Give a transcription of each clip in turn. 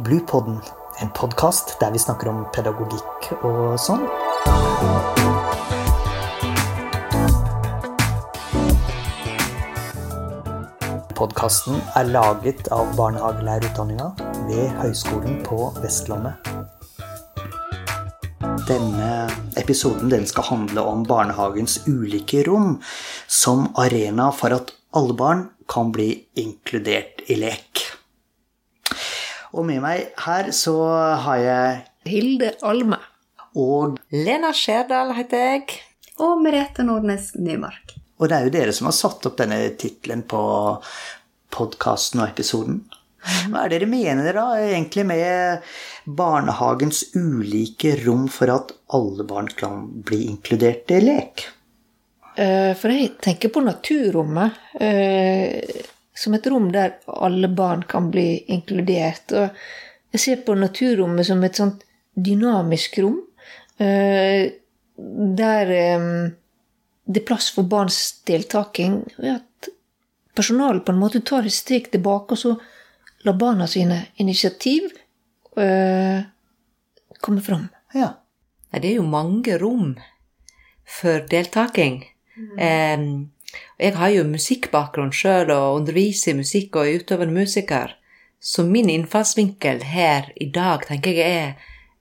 Bluepodden, en podkast der vi snakker om pedagogikk og sånn. Podkasten er laget av barnehagelærerutdanninga ved Høgskolen på Vestlandet. Denne episoden den skal handle om barnehagens ulike rom som arena for at alle barn kan bli inkludert i lek. Og med meg her så har jeg Hilde Alme. Og Lena Skjerdal heter jeg. Og Merete Nordnes Nymark. Og det er jo dere som har satt opp denne tittelen på podkasten og episoden. Hva er det dere mener da egentlig med barnehagens ulike rom for at alle barn kan bli inkludert i lek? Eh, For jeg tenker på naturrommet eh, som et rom der alle barn kan bli inkludert. Og jeg ser på naturrommet som et sånt dynamisk rom. eh, Der eh, det er plass for barns deltaking. ved at personalet på en måte tar et steg tilbake, og så lar barna sine initiativ eh, komme fram. Ja. Nei, det er jo mange rom for deltaking. Mm. Jeg har jo musikkbakgrunn sjøl og underviser i musikk og er utøvende musiker. Så min innfallsvinkel her i dag tenker jeg er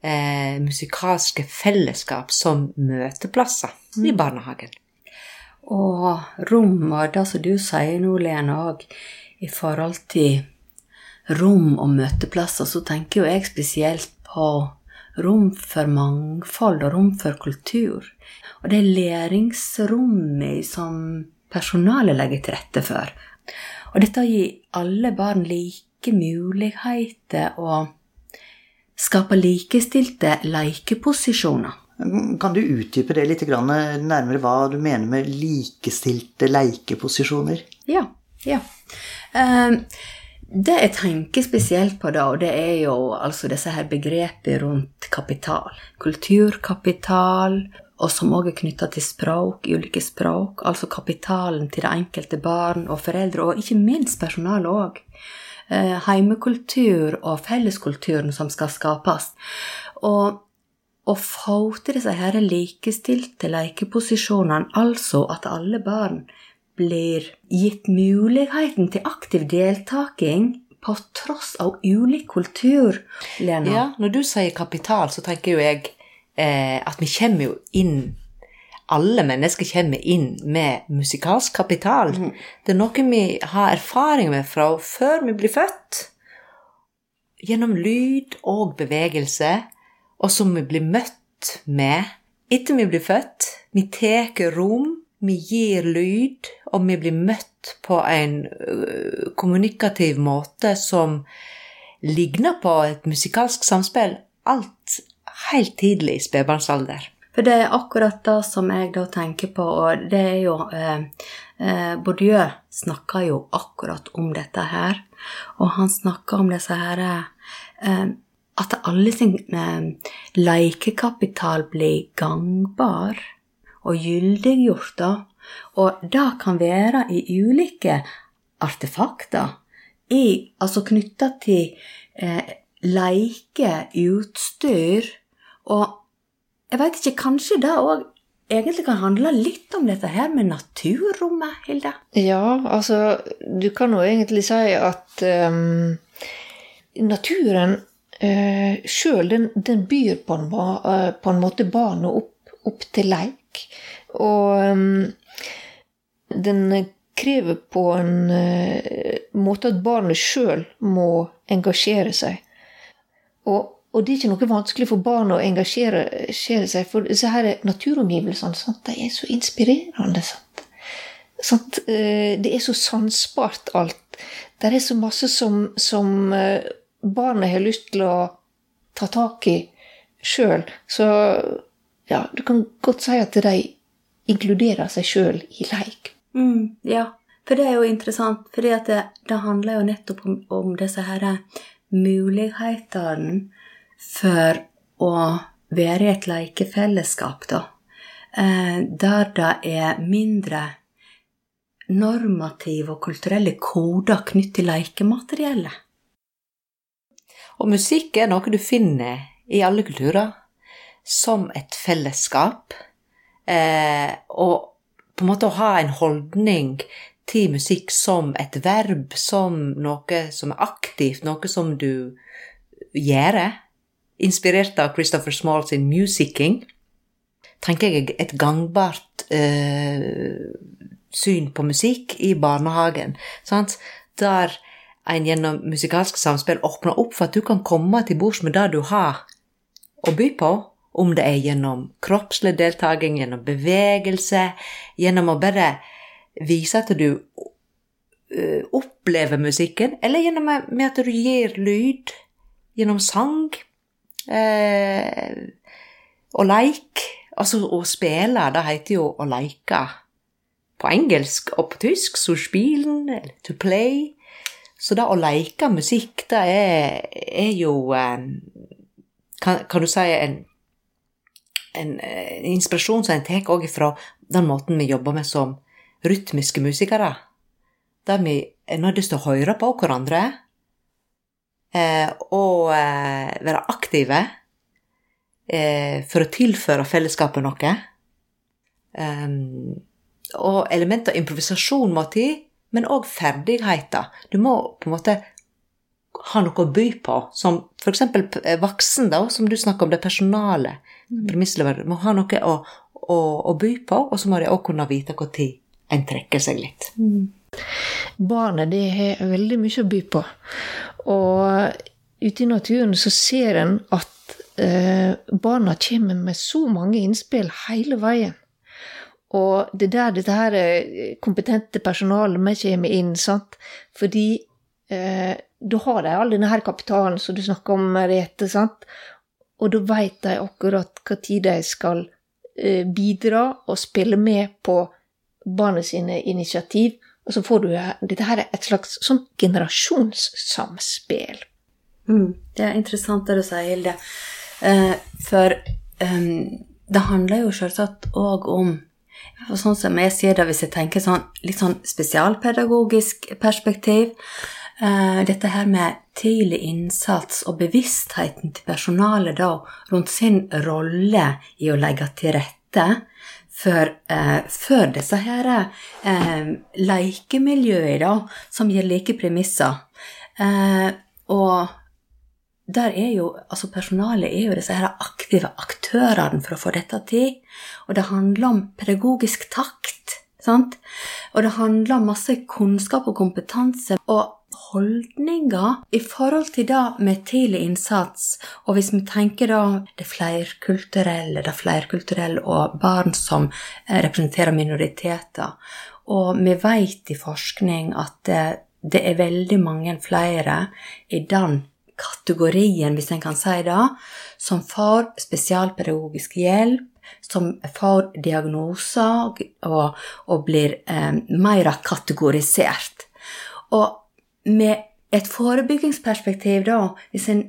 eh, musikalske fellesskap som møteplasser i barnehagen. Og rom, og det som du sier nå, Lene, òg, i forhold til rom og møteplasser, så tenker jo jeg spesielt på rom for mangfold og rom for kultur. Og det læringsrommet som personalet legger til rette for. Og dette gir alle barn like muligheter og skape likestilte lekeposisjoner. Kan du utdype det litt nærmere hva du mener med likestilte leikeposisjoner? Ja. ja. Eh, det jeg tenker spesielt på da, og det er jo altså disse her begrepene rundt kapital. Kulturkapital, og som òg er knytta til språk, ulike språk. Altså kapitalen til det enkelte barn og foreldre, og ikke minst personalet òg. Eh, heimekultur og felleskulturen som skal skapes. Og å få til disse her likestilte lekeposisjonene, altså at alle barn blir gitt muligheten til aktiv deltaking på tross av ulik kultur, Lena. Ja, når du sier kapital, så tenker jo jeg eh, at vi kommer jo inn Alle mennesker kommer inn med musikalsk kapital. Det er noe vi har erfaring med fra før vi blir født. Gjennom lyd og bevegelse, og som vi blir møtt med etter vi blir født. Vi tar rom, vi gir lyd, og vi blir møtt på en kommunikativ måte som ligner på et musikalsk samspill. Alt helt tidlig i spedbarnsalder. For det er akkurat det som jeg da tenker på, og det er jo eh, eh, Bourdieu snakker jo akkurat om dette her, og han snakker om disse her eh, At alle sin eh, lekekapital blir gangbar og gyldiggjort, da. Og det kan være i ulike artefakter, altså knytta til eh, leike, utstyr, og jeg veit ikke, kanskje det òg egentlig kan handle litt om dette her med naturrommet, Hilde? Ja, altså Du kan jo egentlig si at um, naturen uh, sjøl, den, den byr på en, eh, på en måte barnet opp, opp til leik. Og um, den krever på en uh, måte at barnet sjøl må engasjere seg. Og, og det er ikke noe vanskelig for barn å engasjere seg, for disse her naturomgivelsene sant, de er så inspirerende. Sant? Sant? Eh, Det er så sansbart alt. Det er så masse som, som eh, barnet har lyst til å ta tak i sjøl. Så ja, du kan godt si at de inkluderer seg sjøl i leik. Mm, ja, for det er jo interessant, for det, det handler jo nettopp om, om disse her mulighetene for å være i et lekefellesskap, da. Eh, der det er mindre normative og kulturelle koder knyttet til lekemateriellet. Og musikk er noe du finner i alle kulturer som et fellesskap. Eh, og på en måte å ha en holdning til musikk som et verb, som noe som er aktivt, noe som du gjør, inspirert av Christopher Small sin 'Musicking', tenker jeg et gangbart eh, syn på musikk i barnehagen. Sant? Der en gjennom musikalsk samspill åpner opp for at du kan komme til bords med det du har å by på, om det er gjennom kroppslig deltaking, gjennom bevegelse, gjennom å bare vise at du uh, opplever musikken, eller gjennom med at du gir lyd, gjennom sang uh, og leik. Altså å spille, det heter jo å leike på engelsk og på tysk, so spielen, eller to play. Så det å leke musikk, det er, er jo um, kan, kan, du si en, en, en inspirasjon som en tar òg fra den måten vi jobber med som rytmiske musikere. Der vi er nødt til å høre på hverandre eh, og eh, være aktive eh, for å tilføre fellesskapet noe. Um, og elementer av improvisasjon må til, men òg ferdigheter. Du må på en måte ha noe å by på, som f.eks. voksen, da, som du snakker om, det personale. Premisslever må ha noe å, å, å, by på, og så må de òg kunne vite når en trekker seg litt. Mm. Barnet det har veldig mye å by på. Og ute i naturen så ser en at eh, barna kommer med så mange innspill hele veien. Og det er der dette her eh, kompetente personalet vi kommer inn. sant? Fordi eh, da har de all denne her kapitalen som du snakker om, Merete. sant? Og da veit de akkurat hva tid de skal eh, bidra og spille med på barnet sine initiativ. Og så får du dette her et slags sånn generasjonssamspill. Mm, det er interessant det du sier, Hilde. Eh, for um, det handler jo selvsagt òg om Sånn som jeg sier det, hvis jeg tenker sånn, litt sånn spesialpedagogisk perspektiv eh, Dette her med tidlig innsats og bevisstheten til personalet da rundt sin rolle i å legge til rette for, eh, for disse her eh, lekemiljøene da, som gir like premisser. og der er jo, altså Personalet er jo disse her aktive aktørene for å få dette til. Og det handler om pedagogisk takt. Sant? Og det handler masse kunnskap og kompetanse og holdninger i forhold til det med tidlig innsats. Og hvis vi tenker da det flerkulturelle, det flerkulturelle og barn som eh, representerer minoriteter. Og vi vet i forskning at det, det er veldig mange flere i den kategorien, hvis en kan si det, som får spesialpedagogisk hjelp, som får diagnoser og, og blir eh, mer kategorisert. Og med et forebyggingsperspektiv, da, hvis en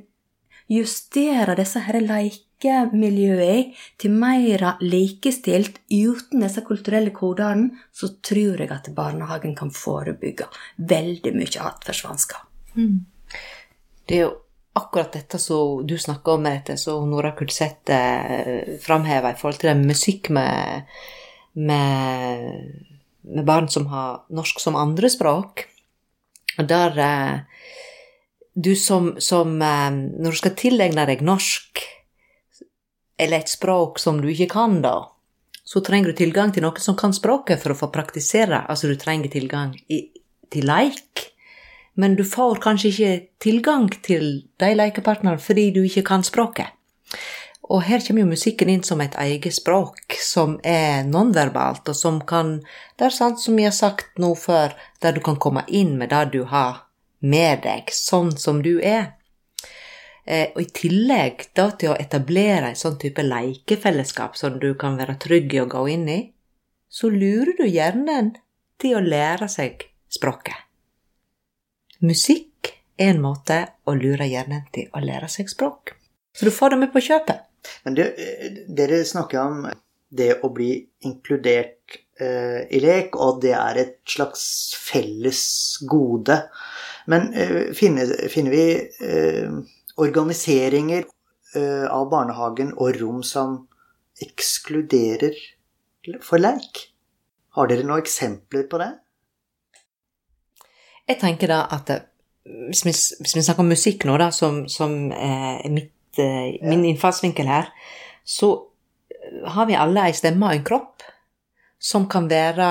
justerer disse her lekemiljøene til mer likestilt uten disse kulturelle kodene, så tror jeg at barnehagen kan forebygge veldig mye atferdsvansker. Mm. Det er jo akkurat dette som du snakka om, Merete, som Nora Kulseth framheva framhever i forhold til det musikk med, med, med, barn som har norsk som andrespråk. Der eh, du som, som eh, Når du skal tilegne deg norsk, eller et språk som du ikke kan, da, så trenger du tilgang til noen som kan språket for å få praktisere. Altså du trenger tilgang i, til leik men du får kanskje ikke tilgang til de lekepartnerne fordi du ikke kan språket. Og her kommer jo musikken inn som et eget språk, som er nonverbalt, og som kan Det er sant som vi har sagt nå før, der du kan komme inn med det du har med deg, sånn som du er. Eh, og i tillegg da til å etablere en sånn type lekefellesskap som du kan være trygg i å gå inn i, så lurer du hjernen til å lære seg språket. Musikk er en måte å lure hjernen til å lære seg språk. Så du får det med på kjøpet. Men det, dere snakker om det å bli inkludert eh, i lek, og det er et slags felles gode. Men eh, finner, finner, vi eh, organiseringer eh, av barnehagen og rom som ekskluderer for leik. Har dere noen eksempler på det? Jeg tenker da at hvis, vi, hvis vi snakker om musikk nå, da, som, som er mitt, eh, min innfallsvinkel her, så har vi alle ei stemme og en kropp som kan være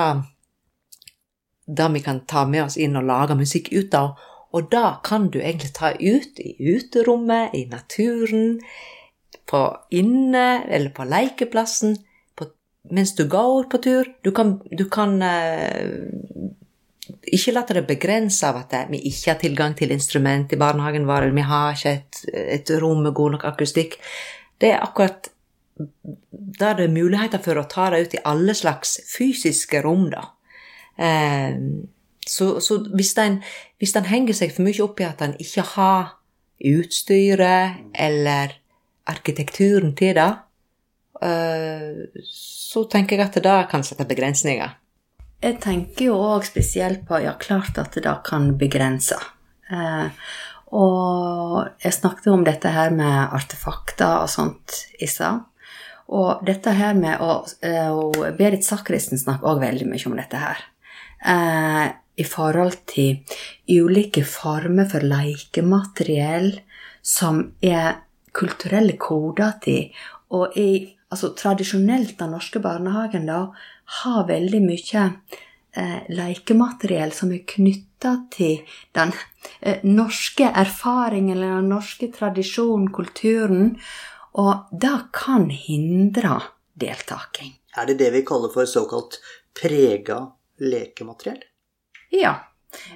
det vi kan ta med oss inn og lage musikk ut av. Og da kan du egentlig ta ut i uterommet, i naturen, på inne eller på lekeplassen på, mens du går på tur. Du kan, du kan eh, ikke la det begrense av at vi ikke har tilgang til instrument i barnehagen vår, eller vi har ikke et, et rom med god nok akustikk. Det er akkurat der det er muligheter for å ta det ut i alle slags fysiske rom, da. Eh, så, så hvis, den, hvis den henger seg for mye opp i at den ikke har utstyret eller arkitekturen til det, eh, så tenker jeg at det kan sette begrensninger. Jeg tenker jo òg spesielt på Ja, klart at det da kan begrense. Eh, og jeg snakket om dette her med artefakter og sånt i stad. Og dette her med å og Berit Sakristen snakker òg veldig mye om dette her. Eh, I forhold til ulike former for lekemateriell som er kulturelle koder til. Og i altså, tradisjonelt den norske barnehagen da, har veldig mye eh, lekemateriell som er knytta til den eh, norske erfaringen eller den norske tradisjonen, kulturen. Og det kan hindre deltaking. Er det det vi kaller for såkalt prega lekemateriell? Ja.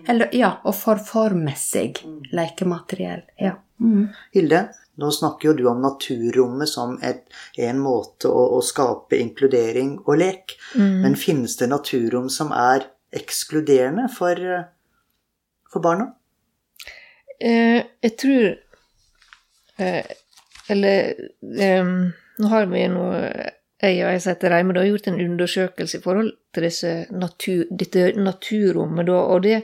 Eller, ja, og forformessig lekemateriell. Ja. Mm. Hilde, nå snakker jo du om naturrommet som et, en måte å, å, skape inkludering og lek. Mm. Men finnes det naturrom som er ekskluderende for, for barna? Eh, jeg tror eh, Eller eh, nå har vi noe jeg og jeg setter Reime har gjort en undersøkelse i forhold til natur, dette naturrommet. Og det,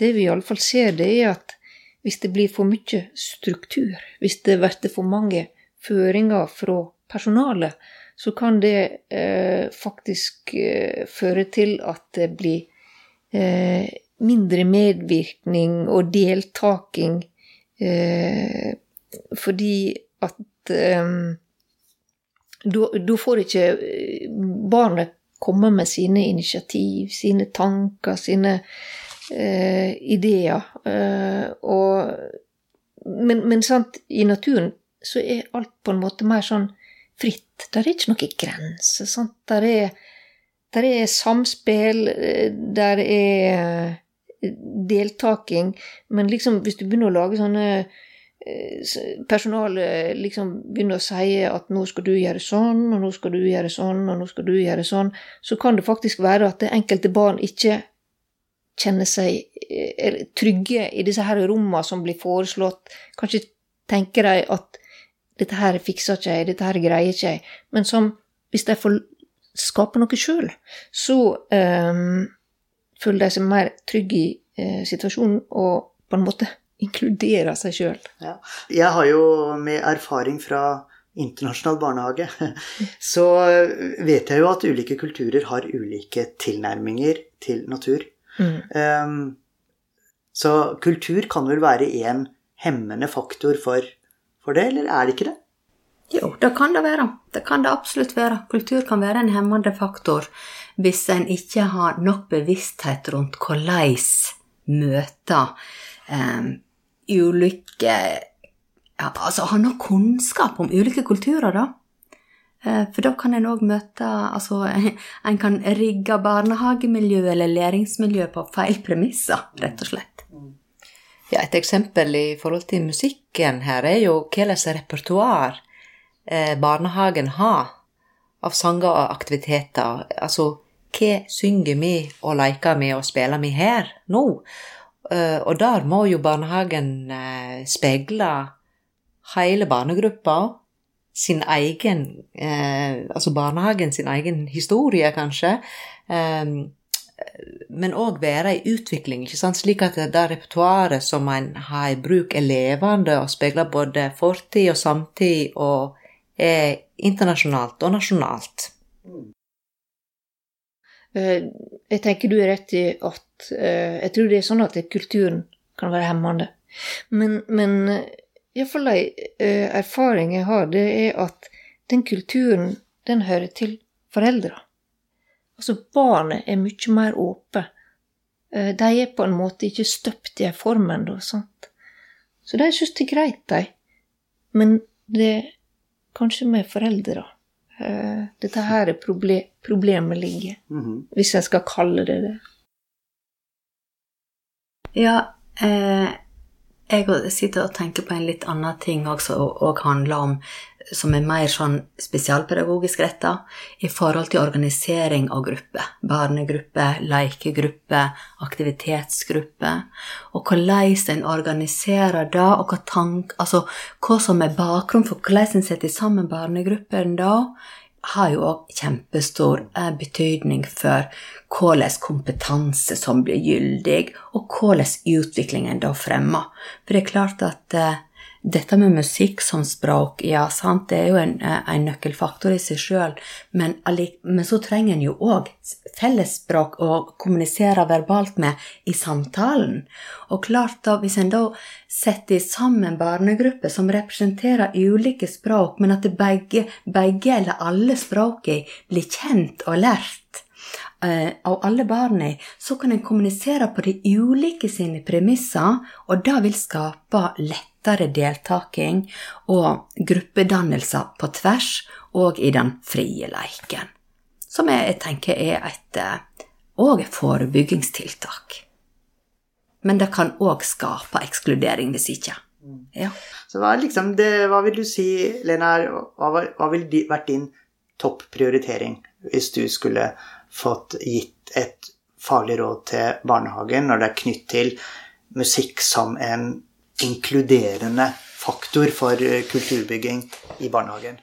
det vi iallfall ser, det er at hvis det blir for mye struktur, hvis det blir for mange føringer fra personalet, så kan det eh, faktisk eh, føre til at det blir eh, mindre medvirkning og deltaking, eh, fordi at eh, da får ikke barnet komme med sine initiativ, sine tanker, sine eh, ideer. Eh, og, men, men sant, i naturen så er alt på en måte mer sånn fritt. Der er ikke noen grenser. Sant? Der er, der er samspill, eh, der er eh, deltaking. Men liksom, hvis du begynner å lage sånne personalet liksom begynner å si at nå skal du gjøre sånn, og nå skal du gjøre sånn, og nå skal du gjøre sånn, så kan det faktisk være at det enkelte barn ikke kjenner seg eh, trygge i disse her rommene som blir foreslått. Kanskje tenker de at dette her fikser ikke jeg, dette her greier ikke jeg. Men som, hvis de får skape noe sjøl, så um, føler de seg mer trygge i uh, situasjonen og på en måte inkluderer seg sjøl. Ja. Jeg har jo med erfaring fra internasjonal barnehage, så vet jeg jo at ulike kulturer har ulike tilnærminger til natur. Mm. Um, så kultur kan vel være en hemmende faktor for, for, det, eller er det ikke det? Jo, det kan det være. Det kan det absolutt være. Kultur kan være en hemmende faktor hvis en ikke har nok bevissthet rundt hvordan møter um, ulike ja, Altså har nok kunnskap om ulike kulturer, da. Eh, for da kan en òg møte Altså, en kan rigge barnehagemiljø eller læringsmiljø på feil premisser, rett og slett. Ja, et eksempel i forhold til musikken her er jo hva slags repertoar eh, barnehagen har av sanger og aktiviteter. Altså, hva synger vi og leker vi og spiller vi her nå? Eh, og der må jo barnehagen speile hele barnegruppa sin egen eh, Altså barnehagen sin egen historie, kanskje. Eh, men òg være i utvikling, ikke sant? slik at det repertoaret som en har i bruk, er levende og speiler både fortid og samtid og er internasjonalt og nasjonalt. Eh, Jeg tenker du er rett i at eh, Jeg tror det er sånn at kulturen kan være hemmende. Men, men iallfall ei eh, erfaring jeg har, det er at den kulturen, den hører til foreldra. Altså, barnet er mye mer åpe. Eh, De er på en måte ikke støpt i ei form ennå, sant. Så de syns det er greit, de. Men det er kanskje med foreldra. Eh, Dette her er proble problemet ligger, Mhm. hvis jeg skal kalle det det. Ja, eh, jeg sitter og tenker på en litt annen ting også, og, handler om som er mer sånn spesialpedagogisk retta i forhold til organisering av grupper. Barnegrupper, lekegrupper, aktivitetsgrupper. Og hvordan en organiserer det, og hva, tank, altså, hva som er bakgrunnen for hvordan en setter sammen barnegruppen da, har jo òg kjempestor eh, betydning for hvordan kompetanse som blir gyldig, og hvordan utviklingen da fremmer. For det er klart at eh, dette med musikk som språk, ja, sant, det er jo en, eh, en nøkkelfaktor i seg sjøl, men, men så trenger en jo òg fellesspråk å kommunisere verbalt med i samtalen. Og klart da, hvis en da setter sammen barnegrupper som representerer ulike språk, men at begge, begge eller alle språkene blir kjent og lært, eh, av alle barna, så kan en kommunisere på de ulike sine premisser, og det vil skape lettere deltaking og gruppedannelser på tvers og i den frie leiken. Som jeg, tenker er et òg forebyggingstiltak. Men det kan òg skape ekskludering hvis ikke. Ja. Så hva, liksom det, hva vil du si, Lena, er- hva, hva ville vært din topprioritering hvis du skulle fått gitt et faglig råd til barnehagen når det er knytt til musikk som en inkluderende faktor for eh, kulturbygging i barnehagen?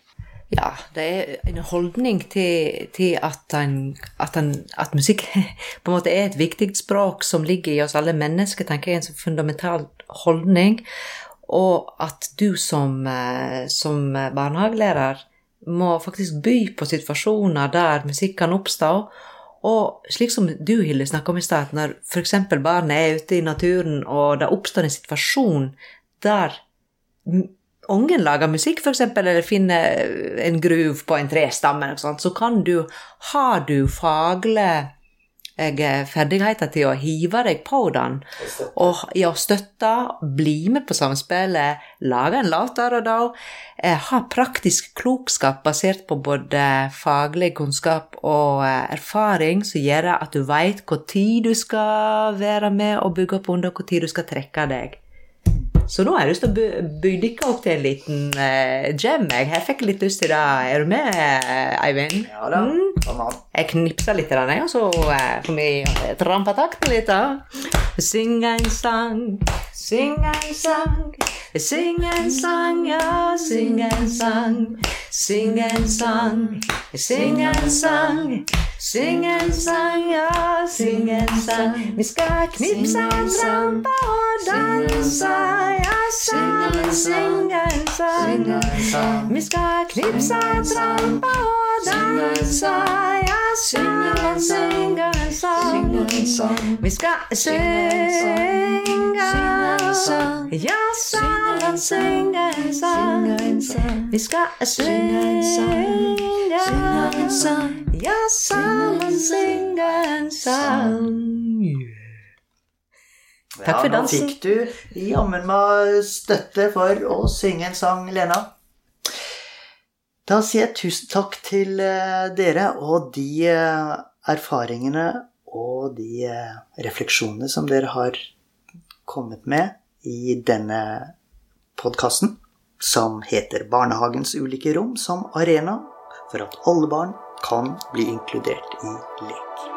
Ja, det er en holdning til, til at, en, at, en, at musikk på en måte er et viktig språk som ligger i oss alle mennesker, tenker jeg er en fundamental holdning. Og at du som, eh, som barnehagelærer må faktisk by på situasjoner der musikk kan oppstå. Og slik som du, Hilde, snakka om i stad, når f.eks. barnet er ute i naturen, og det oppstår en situasjon der ungen lager musikk, f.eks., eller finner en gruv på en trestamme, så kan du Har du faglige eh, ferdigheter til å hive deg på den, og ja, støtte, bli med på samspillet, lage en låt der og da, ha praktisk klokskap basert på både faglig kunnskap og eh, erfaring, som gjør at du vet hvor tid du skal være med og bygge opp under, hvor tid du skal trekke deg. Så nå har jeg lyst til å by- by dere opp til en liten uh. Jeg. jeg fikk litt lyst til det. Er du med, eh, Eivind? Ja da. Mm. Jeg knipser litt, der, og så uh, får vi trampa takten litt. Syng en sang, syng en sang, syng en sang, ja, syng en sang. Syng en sang, syng en sang, syng en sang, ja, syng en sang. Vi skal knipse trampe og danse, ja, sammen syng en sang. Vi skal knipse trampe og sang. Vi skal synge, ja, sammen synge en sang. Vi skal synge, ja, sammen synge en sang. Takk for dansen. Ja, nå fikk du jammen meg støtte for å synge en sang, Lena. Da sier jeg tusen takk til eh, dere og de eh, erfaringene og de eh, refleksjonene som dere har kommet med i denne podkasten, som heter 'Barnehagens ulike rom som arena for at alle barn kan bli inkludert i lek'.